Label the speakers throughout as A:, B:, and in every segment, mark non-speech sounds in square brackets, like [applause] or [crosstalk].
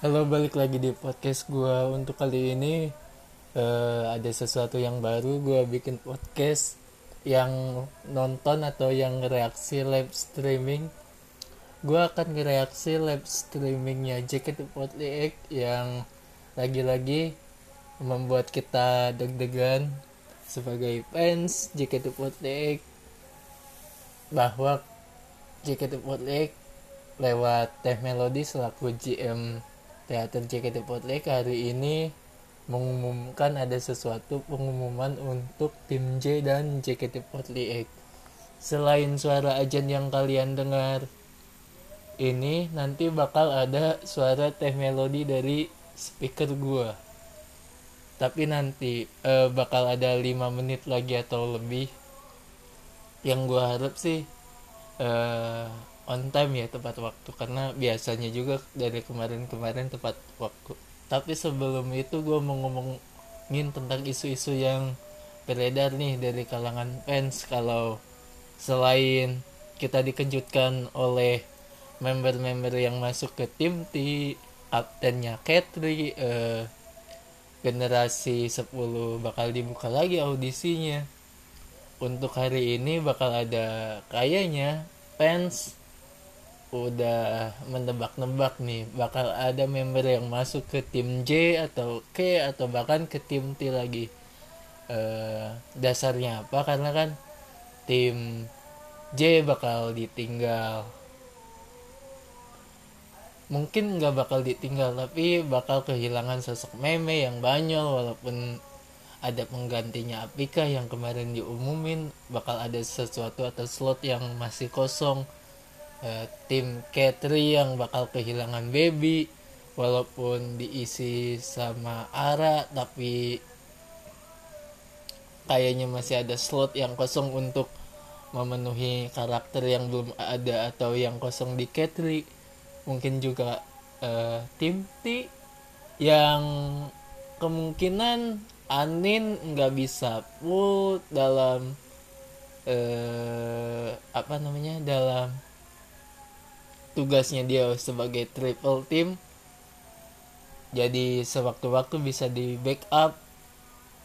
A: Halo, balik lagi di podcast gue untuk kali ini eh, ada sesuatu yang baru. Gue bikin podcast yang nonton atau yang reaksi live streaming. Gue akan ngereaksi live streamingnya JKT48 yang lagi-lagi membuat kita deg-degan sebagai fans JKT48 bahwa JKT48 lewat Teh Melody selaku GM Teater JKT48 hari ini mengumumkan ada sesuatu pengumuman untuk tim J dan JKT48. Selain suara ajan yang kalian dengar ini nanti bakal ada suara Teh Melody dari speaker gua. Tapi nanti eh, bakal ada 5 menit lagi atau lebih yang gua harap sih eh, on time ya tepat waktu. Karena biasanya juga dari kemarin-kemarin tepat waktu. Tapi sebelum itu gue mau ngomongin tentang isu-isu yang beredar nih dari kalangan fans kalau selain kita dikejutkan oleh member-member yang masuk ke tim T kaptennya Katri eh, generasi 10 bakal dibuka lagi audisinya. Untuk hari ini bakal ada kayaknya fans udah menebak-nebak nih bakal ada member yang masuk ke tim J atau K atau bahkan ke tim T lagi. Eh, dasarnya apa? Karena kan tim J bakal ditinggal. Mungkin nggak bakal ditinggal tapi bakal kehilangan sosok meme yang banyol walaupun ada penggantinya Apika yang kemarin diumumin bakal ada sesuatu atau slot yang masih kosong e, tim Katri yang bakal kehilangan baby walaupun diisi sama Ara tapi kayaknya masih ada slot yang kosong untuk memenuhi karakter yang belum ada atau yang kosong di Katri mungkin juga uh, tim T yang kemungkinan Anin nggak bisa full dalam uh, apa namanya dalam tugasnya dia sebagai triple team. Jadi sewaktu-waktu bisa di backup.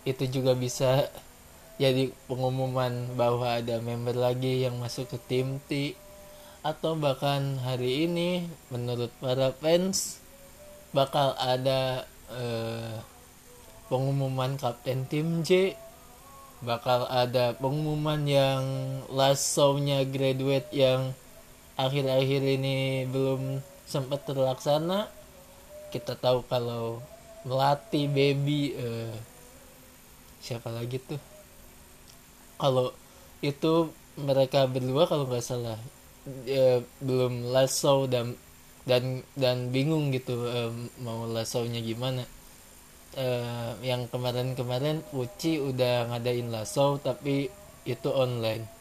A: Itu juga bisa jadi pengumuman bahwa ada member lagi yang masuk ke tim T. Atau bahkan hari ini menurut para fans bakal ada eh, pengumuman kapten tim J. Bakal ada pengumuman yang last show-nya graduate yang akhir-akhir ini belum sempat terlaksana kita tahu kalau melati baby eh, siapa lagi tuh? Kalau itu mereka berdua kalau nggak salah ya, belum lasso dan dan dan bingung gitu um, mau lasso-nya gimana. Uh, yang kemarin-kemarin Uci udah ngadain lasso tapi itu online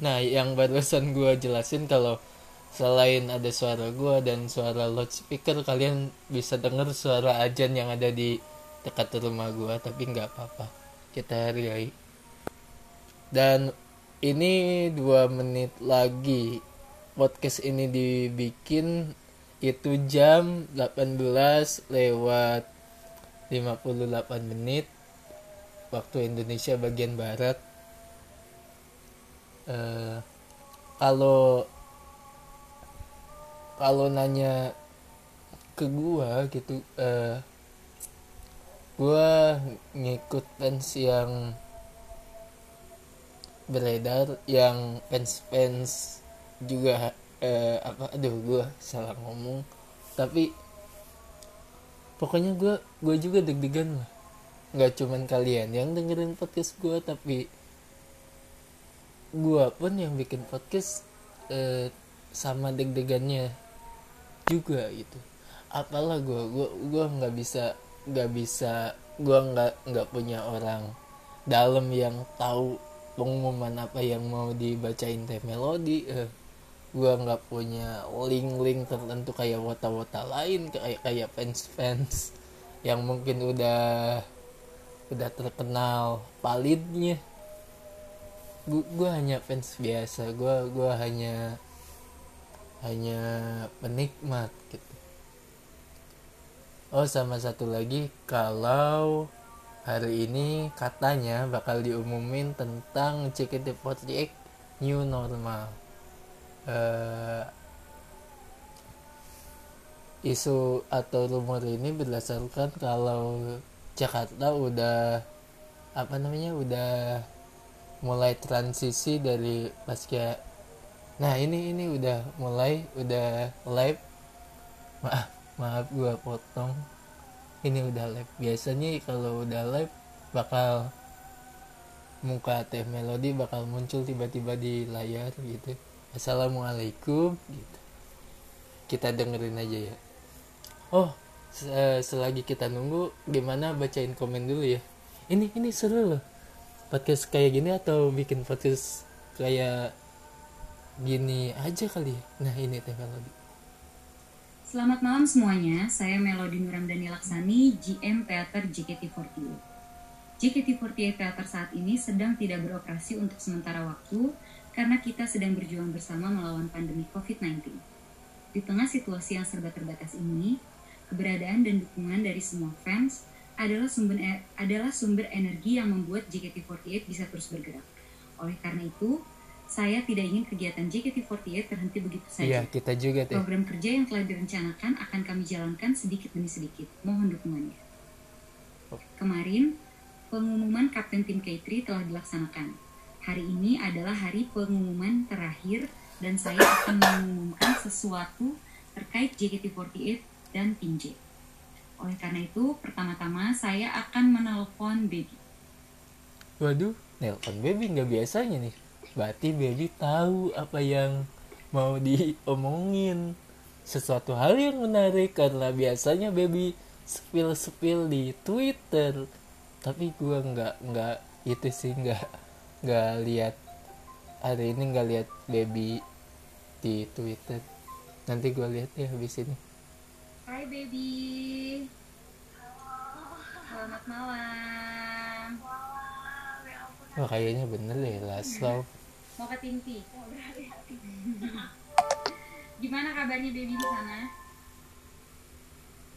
A: nah yang barusan gue jelasin kalau selain ada suara gue dan suara loudspeaker kalian bisa denger suara ajan yang ada di dekat rumah gue tapi nggak apa-apa. Kita hargai. Dan ini dua menit lagi podcast ini dibikin itu jam 18 lewat 58 menit waktu Indonesia bagian barat uh, kalau kalau nanya ke gua gitu uh, gua ngikut fans yang beredar yang fans-fans juga eh, apa aduh gue salah ngomong tapi pokoknya gue gue juga deg-degan lah. Nggak cuman kalian yang dengerin podcast gue tapi gue pun yang bikin podcast eh, sama deg-degannya juga gitu. Apalah gue gue gue nggak bisa nggak bisa gue nggak nggak punya orang dalam yang tahu pengumuman apa yang mau dibacain teh melodi eh, gue nggak punya link-link tertentu kayak wota-wota lain kayak kayak fans-fans yang mungkin udah udah terkenal palidnya gue hanya fans biasa. Gue gue hanya hanya penikmat gitu. Oh sama satu lagi kalau hari ini katanya bakal diumumin tentang JKT48 new normal. Uh, isu atau rumor ini berdasarkan kalau Jakarta udah apa namanya udah mulai transisi dari pasca nah ini ini udah mulai udah live. Maaf maaf gua potong. Ini udah live. Biasanya kalau udah live bakal muka teh melodi bakal muncul tiba-tiba di layar gitu. Assalamualaikum gitu. Kita dengerin aja ya. Oh selagi kita nunggu gimana bacain komen dulu ya? Ini ini seru loh podcast kayak gini atau bikin podcast kayak gini aja kali ya nah ini teh melodi
B: Selamat malam semuanya, saya Melodi Nuramdani Laksani, GM Teater JKT48. JKT48 Teater saat ini sedang tidak beroperasi untuk sementara waktu karena kita sedang berjuang bersama melawan pandemi COVID-19. Di tengah situasi yang serba terbatas ini, keberadaan dan dukungan dari semua fans adalah sumber e adalah sumber energi yang membuat JKT48 bisa terus bergerak. Oleh karena itu, saya tidak ingin kegiatan JKT48 terhenti begitu saja.
A: Iya, kita juga
B: deh. Program kerja yang telah direncanakan akan kami jalankan sedikit demi sedikit. Mohon dukungannya. Oh. Kemarin, pengumuman Kapten Tim K3 telah dilaksanakan. Hari ini adalah hari pengumuman terakhir dan saya akan mengumumkan sesuatu terkait JKT48 dan Tim J. Oleh karena itu, pertama-tama saya akan menelpon Baby.
A: Waduh, nelpon Baby nggak biasanya nih. Berarti baby tahu apa yang mau diomongin. Sesuatu hal yang menarik karena biasanya baby spill spill di Twitter. Tapi gue nggak nggak itu sih nggak nggak lihat hari ini nggak lihat baby di Twitter. Nanti gue lihat ya habis ini
B: Hai baby. Selamat malam.
A: Wah kayaknya bener deh last love [laughs]
B: mau ke Tinti? Gimana kabarnya baby di sana?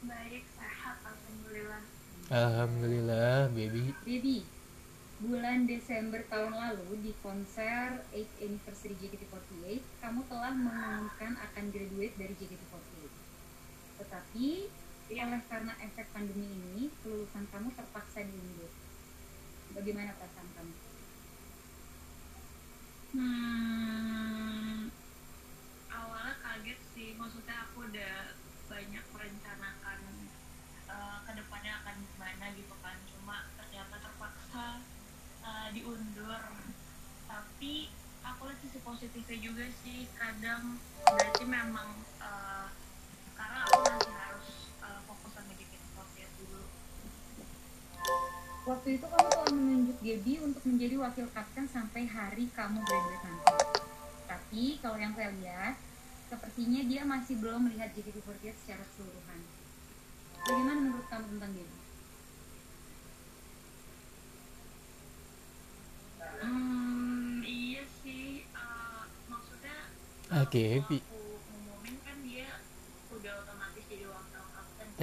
C: Baik sehat alhamdulillah.
A: Alhamdulillah baby.
B: Baby bulan Desember tahun lalu di konser 8 anniversary JKT48 kamu telah mengumumkan akan graduate dari JKT48 tetapi ya. oleh karena efek pandemi ini kelulusan kamu terpaksa diundur bagaimana perasaan kamu
C: Hmm, awalnya kaget sih, maksudnya aku udah banyak merencanakan uh, ke depannya akan gimana gitu kan, cuma ternyata terpaksa uh, diundur. Tapi aku lihat sisi positifnya juga sih, kadang berarti memang uh, aku masih harus uh, fokus sama dikit dulu.
B: Waktu itu kamu telah menunjuk Gaby untuk menjadi wakil kapten sampai hari kamu graduate nanti. Tapi kalau yang saya lihat, sepertinya dia masih belum melihat JKT48 secara keseluruhan. Bagaimana menurut kamu tentang Gaby?
C: Hmm, iya sih. Uh, maksudnya.
A: Ah, Gaby.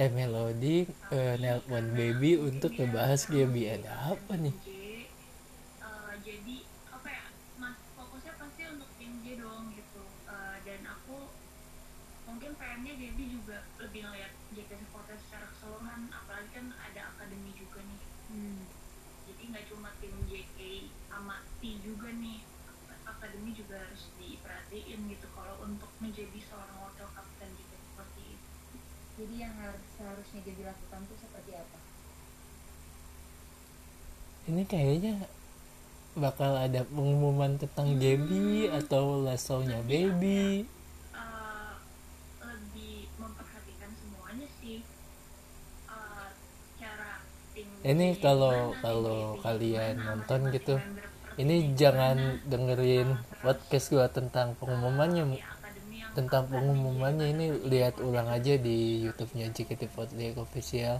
A: Eh melodi uh, nelpon baby untuk ngebahas Gaby ada apa nih?
C: Jadi apa mas fokusnya pasti untuk tim J dong dan aku mungkin pengennya Gaby juga lebih ngeliat JK Supporter secara keseluruhan apalagi kan ada akademi juga nih. Hmm. jadi nggak cuma tim JK sama T juga nih akademi juga harus diperhatiin gitu. Kalau untuk menjadi seorang wakil kapten
B: jadi yang harus seharusnya dia dilakukan tuh seperti apa?
A: Ini kayaknya bakal ada pengumuman tentang hmm. Gaby atau lasonya baby.
C: uh, lebih memperhatikan semuanya sih. Uh, cara
A: ini kalau kalau kalian nonton gitu ini jangan dengerin podcast gua tentang pengumumannya tentang pengumumannya ini lihat ulang aja di YouTube-nya JKT48 official.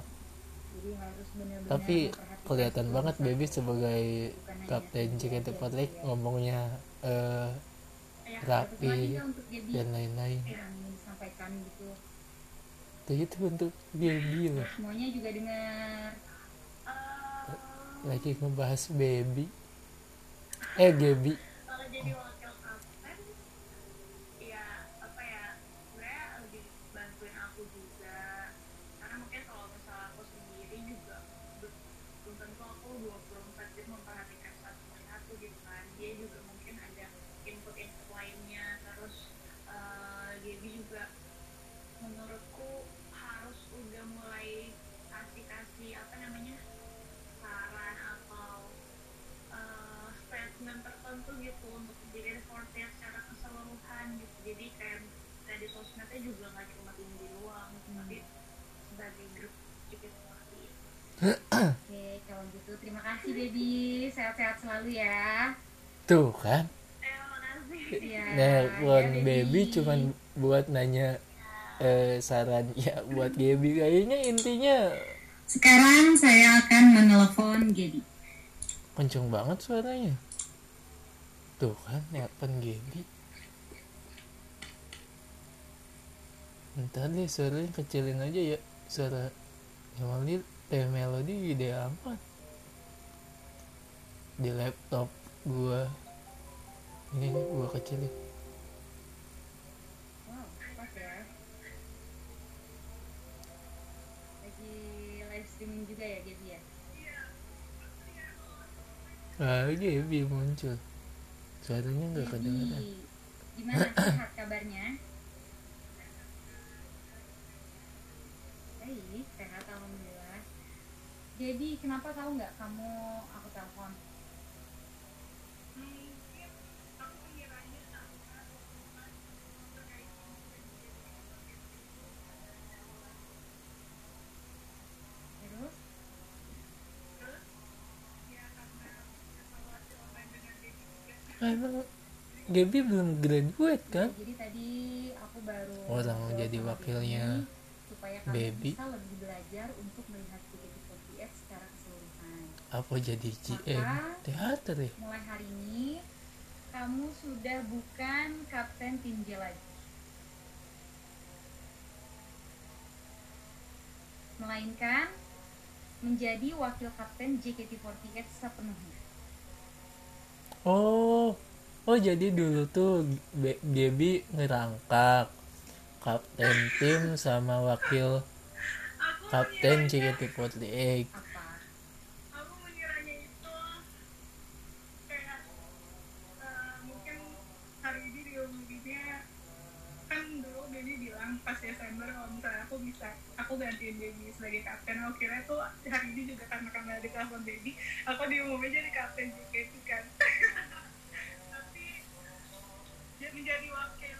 A: Tapi kelihatan banget Baby sebagai kapten JKT48 ngomongnya uh, rapi dan lain-lain. itu untuk baby loh
B: Semuanya juga dengar.
A: Lagi ngebahas baby eh Gaby
D: kalau jadi wakil kapten ya apa ya sebenarnya lebih bantuin aku juga karena mungkin kalau misalnya aku sendiri juga be- belum tentu aku 24 jam memperhatikan satu persatu gitu kan dia juga mungkin ada input-input lainnya terus eh Gaby juga menurutku harus udah mulai kasih-kasih apa namanya saran atau eh, statement tertentu gitu untuk jadi reporter secara keseluruhan gitu jadi kayak tadi sosmednya juga nggak cuma tinggi doang gitu, tapi sebagai grup juga seperti
B: Oke, kalau gitu terima kasih baby. Sehat-sehat selalu ya.
A: tuh kan
D: eh
B: Iya.
A: nelpon
B: ya,
A: baby cuman buat nanya eh, saran ya buat Gaby kayaknya intinya
B: Sekarang saya akan menelepon Gaby.
A: kenceng banget suaranya tuh kan nelpon Gaby Ntar deh suaranya kecilin aja ya. Suara Melodi Eh melodi gede amat Di laptop gua. Ini gua kecilin.
B: Wow, pas ya. Lagi live streaming juga ya Gaby ya.
A: Ah Gaby muncul. Suaranya gak kedengeran.
B: gimana sehat kabarnya? Baik, sehat alhamdulillah. Gaby, kenapa tahu nggak kamu aku telepon?
D: ya
A: Emang Gaby belum graduate kan?
B: Jadi tadi aku baru
A: Orang
B: ngobrol
A: jadi wakilnya
B: Gaby supaya kamu
A: Baby.
B: bisa lebih belajar untuk melihat JKT48 secara keseluruhan.
A: Apa jadi GM teater ya?
B: Mulai hari ini kamu sudah bukan kapten tim J lagi. Melainkan menjadi wakil kapten JKT48 sepenuhnya.
A: Oh, oh jadi dulu tuh Gaby ngerangkap kapten tim sama wakil kapten
D: mengiranya-
A: JKT48.
B: Apa?
D: aku mengiranya itu kayak eh, mungkin hari ini diumuminnya kan dulu Baby bilang pas Desember kalau misalnya aku bisa aku gantiin Baby sebagai kapten aku kira tuh hari ini juga karena karena di telepon Baby aku diumumin jadi kapten JKT kan tapi dia menjadi wakil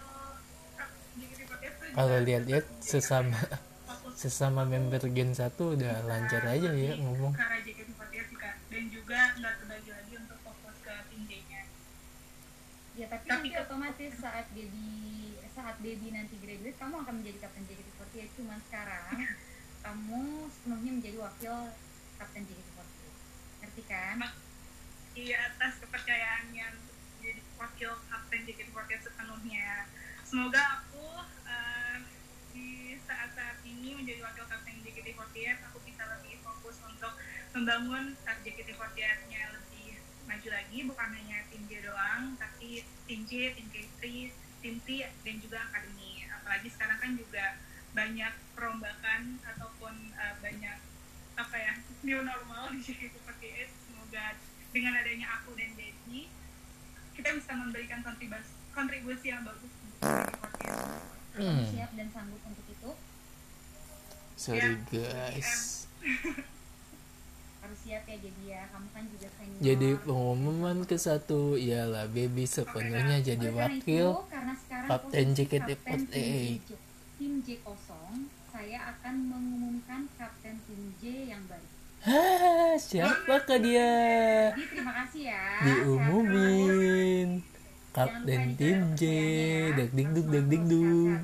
D: kap- JKT48 tuh
A: Kalau lihat-lihat sesama sesama member Gen 1 udah lancar aja ya ngomong.
D: ke arah JKT48 juga dan juga nggak terbagi lagi untuk fokus ke tim J-nya
B: Ya tapi,
D: Tapi
B: nanti otomatis saat baby saat baby nanti graduate kamu akan menjadi kapten JKT48 cuman sekarang [laughs] kamu sepenuhnya menjadi wakil kapten JKT48 ngerti kan?
D: iya atas kepercayaannya untuk jadi wakil kapten JKT48 sepenuhnya. Semoga aku ini menjadi wakil kapten JKT48 aku bisa lebih fokus untuk membangun eh, JKT48 nya lebih maju lagi. Bukan hanya tim J doang tapi tim J, tim K3, tim T dan juga akademi. Apalagi sekarang kan juga banyak perombakan ataupun eh, banyak apa ya [laughs] new normal di JKT48 semoga dengan adanya aku dan Dedi kita bisa memberikan kontribusi kontribusi yang bagus untuk JKT48
B: Kamu
A: Hmm,
B: siap dan sanggup untuk
A: sorry guys.
B: Harus siap ya jadi ya kamu kan juga senior.
A: Jadi pengumuman ke satu ialah Baby sepenuhnya jadi
B: Oleh karena
A: wakil
B: itu,
A: kapten
B: posisi
A: JKT48.
B: kapten tim J, kosong saya akan mengumumkan kapten tim J yang baru
A: Hah, siapakah dia?
B: jadi terima kasih ya
A: Diumumin. Kapten tim J, deg deg dug deg deg dug.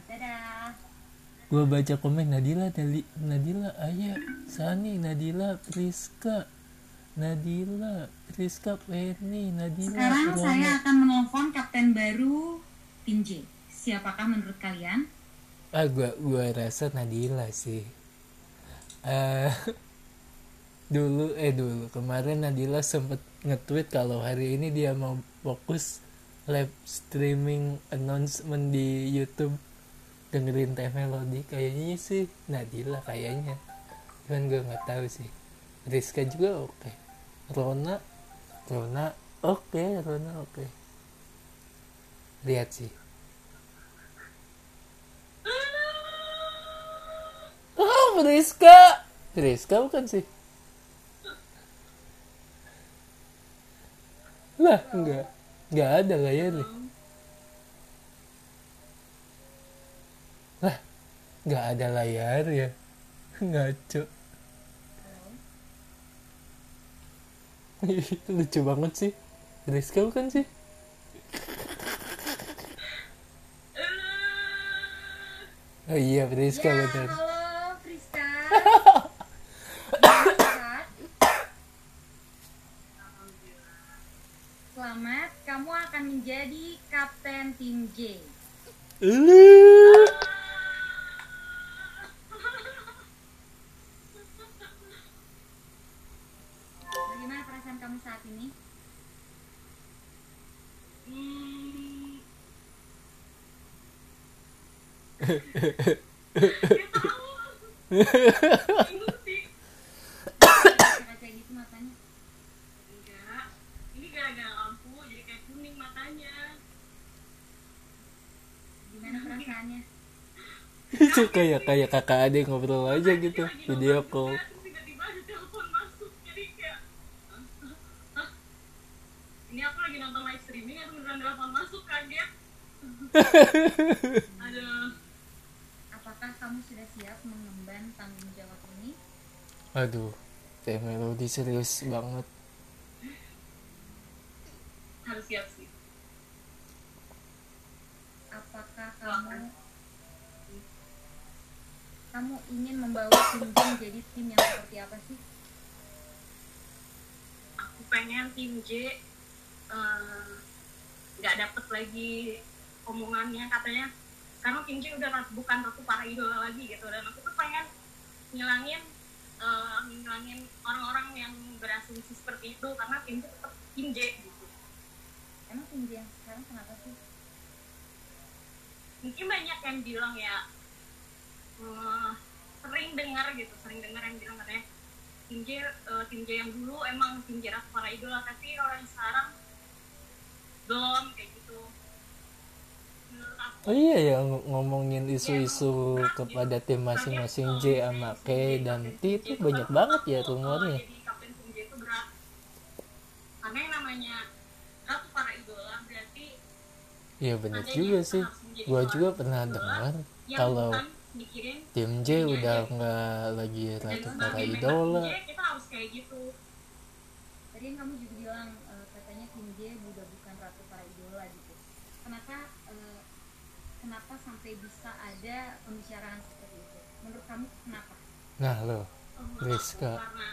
A: Gua baca komen Nadila, Nali, Nadila, Ayah, Sani, Nadila, Priska, Nadila, Priska, Penny, Nadila,
B: sekarang saya akan menelpon kapten baru tim J. Siapakah menurut kalian?
A: Ah gua gua rasa Nadila sih. Eh [laughs] dulu eh dulu. Kemarin Nadila sempet nge-tweet kalau hari ini dia mau fokus live streaming announcement di YouTube dengerin teh melodi kayaknya sih Nadila kayaknya cuman gue nggak tahu sih Rizka juga oke Rona Rona oke Rona oke lihat sih Oh, Rizka. Rizka bukan sih? Lah, enggak. Enggak ada layarnya. Lah, enggak ada layar ya. Ngaco. Lucu banget sih. Rizka bukan sih? Oh iya, Rizka
B: Ya,
A: bener.
B: halo Friska. Selamat, kamu akan menjadi kapten tim J.
A: Itu kayak kayak kakak adik ngobrol aja gitu video
E: nonton
A: call.
E: juga, terus tiba-tiba ada telepon masuk jadi kayak "Hah? ini aku lagi nonton live streaming atau beneran telepon masuk kaget [laughs]
B: kamu sudah siap mengemban tanggung jawab ini?
A: Aduh, teh melodi serius banget.
E: harus siap sih
B: Apakah kamu kamu ingin membawa tim J menjadi tim yang seperti apa sih?
E: aku pengen tim J eh, nggak dapet lagi omongannya katanya karena J udah rat- bukan ratu para idola lagi gitu. Dan aku tuh pengen ngilangin eh, ngilangin orang-orang yang berasumsi seperti itu karena J tetap J gitu.
B: Emang J yang sekarang kenapa sih?
E: mungkin banyak yang bilang ya eh, sering dengar gitu sering dengar yang bilang katanya tim J eh, J yang dulu emang ratu para idola tapi orang sekarang belum kayak gitu. aku
A: Oh iya ya ng- ngomongin isu-isu kepada tim masing-masing J sama K dan T itu banyak banget ya rumornya.
E: Jadi kapten tim J itu berat. Karena yang namanya ratu para idola berarti
A: Iya bener juga sih. Gua juga pernah dengar kalau tim J udah nggak lagi ratu para idola.
E: kita harus kayak gitu.
B: Tadi kamu juga bilang eh, katanya tim J udah bukan ratu para idola gitu. Kenapa kenapa sampai bisa ada pembicaraan seperti itu? Menurut kamu kenapa?
A: Nah lo, Rizka.
E: Karena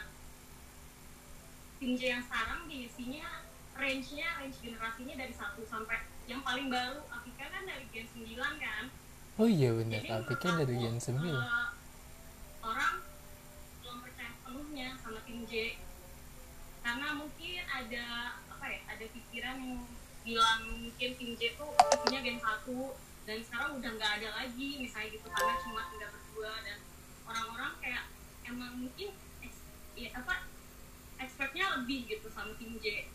E: tim J yang sekarang diisinya range-nya range generasinya dari 1 sampai yang paling baru Afika kan dari Gen 9 kan
A: oh iya
E: menurut
A: kan dari Gen 9.
E: eh, orang belum percaya penuhnya sama tim J karena mungkin ada apa ya ada pikiran yang bilang mungkin tim J tuh isinya Gen 1 dan sekarang udah nggak ada lagi misalnya gitu karena cuma tinggal berdua dan orang-orang kayak emang mungkin ya apa expectnya lebih gitu sama tim J.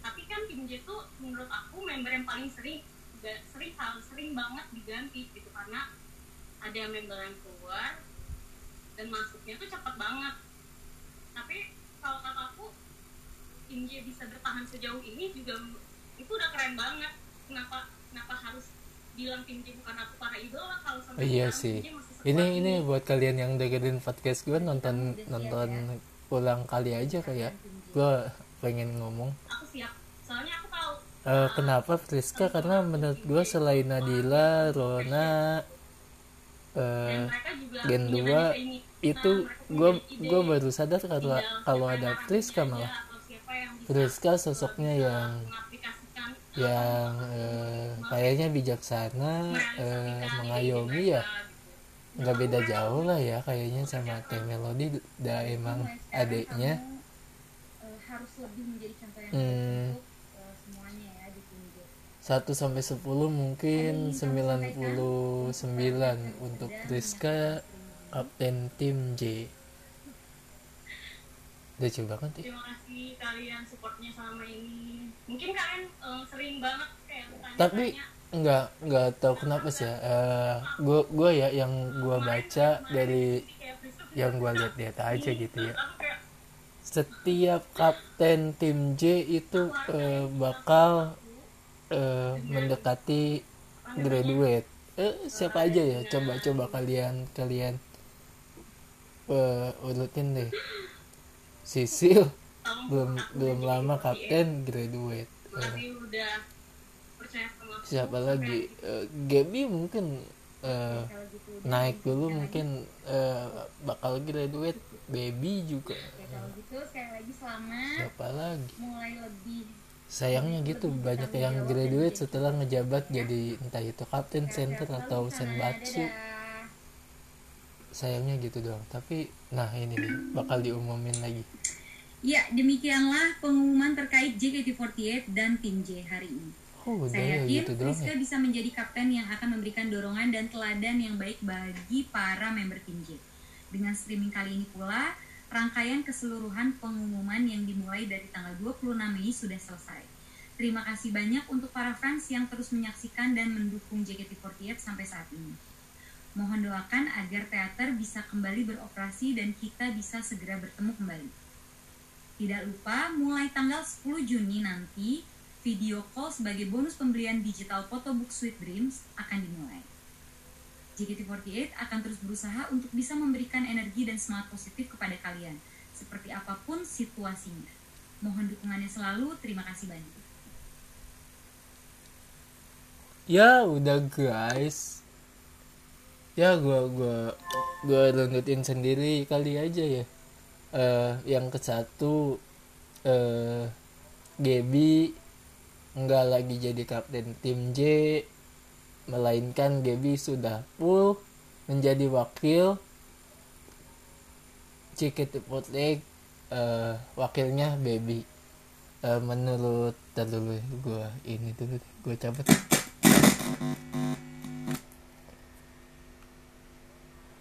E: Tapi kan tim J tuh menurut aku member yang paling sering sering sering banget diganti gitu karena ada member yang keluar dan masuknya tuh cepat banget. Tapi kalau kata aku tim J bisa bertahan sejauh ini juga itu udah keren banget. Kenapa kenapa harus bilang tim J bukan aku para idola kalau sampai
A: Oh iya
E: sekarang
A: sih.
E: tim
A: Ini ini buat kalian yang dengerin podcast gue nonton nonton ulang kali aja kayak gue pengen ngomong.
E: Aku siap. Soalnya aku tahu
A: Eh, kenapa Friska? karena menurut gue selain Nadila Rona
E: juga
A: Gen
E: punya
A: 2
E: banyak ini
A: itu
E: Nah, punya
A: gue gue baru sadar kalau kalau ada
E: aja
A: malah.
E: uh,
A: sosoknya yang yang eh, kayaknya bijaksana eh, mengayomi ya nggak beda jauh lah ya kayaknya sama Teh Melody. Udah emang adiknya Hmm. 1 sampai 10 mungkin 99 untuk Rizka kapten tim J lucu banget ya.
E: Terima kasih kalian supportnya selama ini. Mungkin kalian eh, sering banget kayak tanya
A: tapi nggak nggak tahu kenapa sih ya eh, gua gua ya yang gua baca dari yang gua lihat-lihat aja gitu ya. setiap kapten tim J itu eh, bakal eh, mendekati graduate. eh, siapa aja ya? coba coba kalian kalian eh, urutin deh Sisil belum belum lama kapten graduate.
E: Tapi udah percaya sama aku.
A: Siapa lagi? Eh, Gaby mungkin
B: gitu
A: naik dulu mungkin eh, bakal graduate. Baby juga.
B: Gitu lagi selamat.
A: Siapa lagi?
B: Mulai lebih
A: sayangnya gitu banyak yang graduate setelah ngejabat jadi entah itu kapten center atau senbatsu. Sayangnya gitu doang tapi nah ini nih bakal diumumin lagi
B: Ya, demikianlah pengumuman terkait JKT48 dan tim J hari ini.
A: oh
B: Saya
A: ya
B: yakin
A: gitu doang
B: Rizka
A: ya
B: bisa menjadi kapten yang akan memberikan dorongan dan teladan yang baik bagi para member tim J. Dengan streaming kali ini pula, rangkaian keseluruhan pengumuman yang dimulai dari tanggal 26 Mei sudah selesai. Terima kasih banyak untuk para fans yang terus menyaksikan dan mendukung JKT48 sampai saat ini. Mohon doakan agar teater bisa kembali beroperasi dan kita bisa segera bertemu kembali. Tidak lupa, mulai tanggal 10 Juni nanti, video call sebagai bonus pembelian digital photobook Sweet Dreams akan dimulai. JKT48 akan terus berusaha untuk bisa memberikan energi dan semangat positif kepada kalian, seperti apa pun situasinya. Mohon dukungannya selalu, terima kasih banyak.
A: ya udah guys ya gua gua gua runtutin sendiri kali aja ya. Eh yang ke satu eh Gaby nggak lagi jadi kapten tim J melainkan Gaby sudah full menjadi wakil JKT48 eh wakilnya Baby. Eh, menurut dulu gua ini dulu gua cabut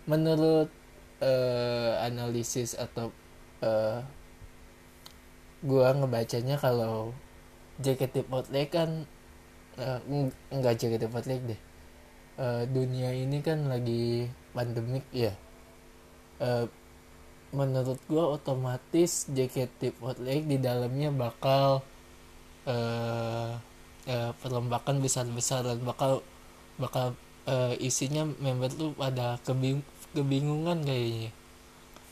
A: menurut eh, analisis atau eh, gua ngebacanya kalau JKT48 kan eng- enggak JKT48 deh. Eh, dunia ini kan lagi pandemik ya. Eh, menurut gua otomatis JKT48 di dalamnya bakal eh, eh, perlembakan besar-besaran. Bakal bakal eh, isinya member tuh pada kebing kebingungan kayaknya.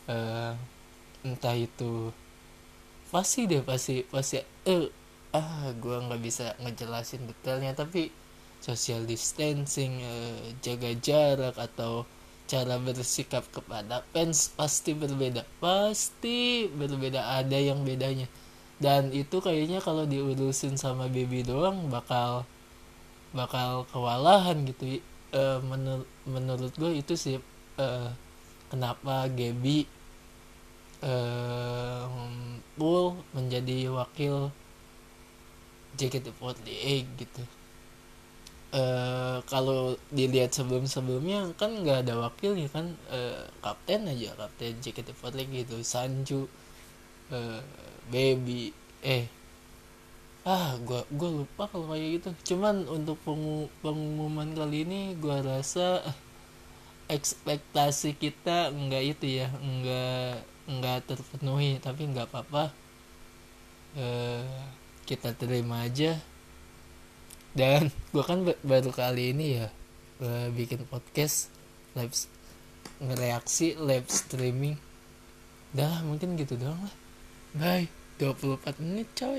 A: Eh, entah itu pasti deh pasti pasti eh ah gua nggak bisa ngejelasin detailnya tapi social distancing eh, jaga jarak atau cara bersikap kepada fans pasti berbeda pasti berbeda ada yang bedanya. Dan itu kayaknya kalau diurusin sama baby doang bakal bakal kewalahan gitu. Eh, menur- menurut gue itu sih eh, kenapa Gaby full menjadi wakil JKT48 gitu? Eh kalau dilihat sebelum-sebelumnya kan nggak ada wakilnya kan eh, kapten aja kapten JKT48 gitu. Sanju eh, Baby eh ah gua gua lupa kalau kayak gitu. Cuman untuk pengu- pengumuman kali ini gua rasa eh, ekspektasi kita enggak itu ya enggak enggak terpenuhi tapi enggak apa-apa. Eh kita terima aja. Dan [laughs] gua kan ba- baru kali ini ya eh, bikin podcast live ngereaksi live streaming. Dah mungkin gitu doang lah. Bye 24 menit coy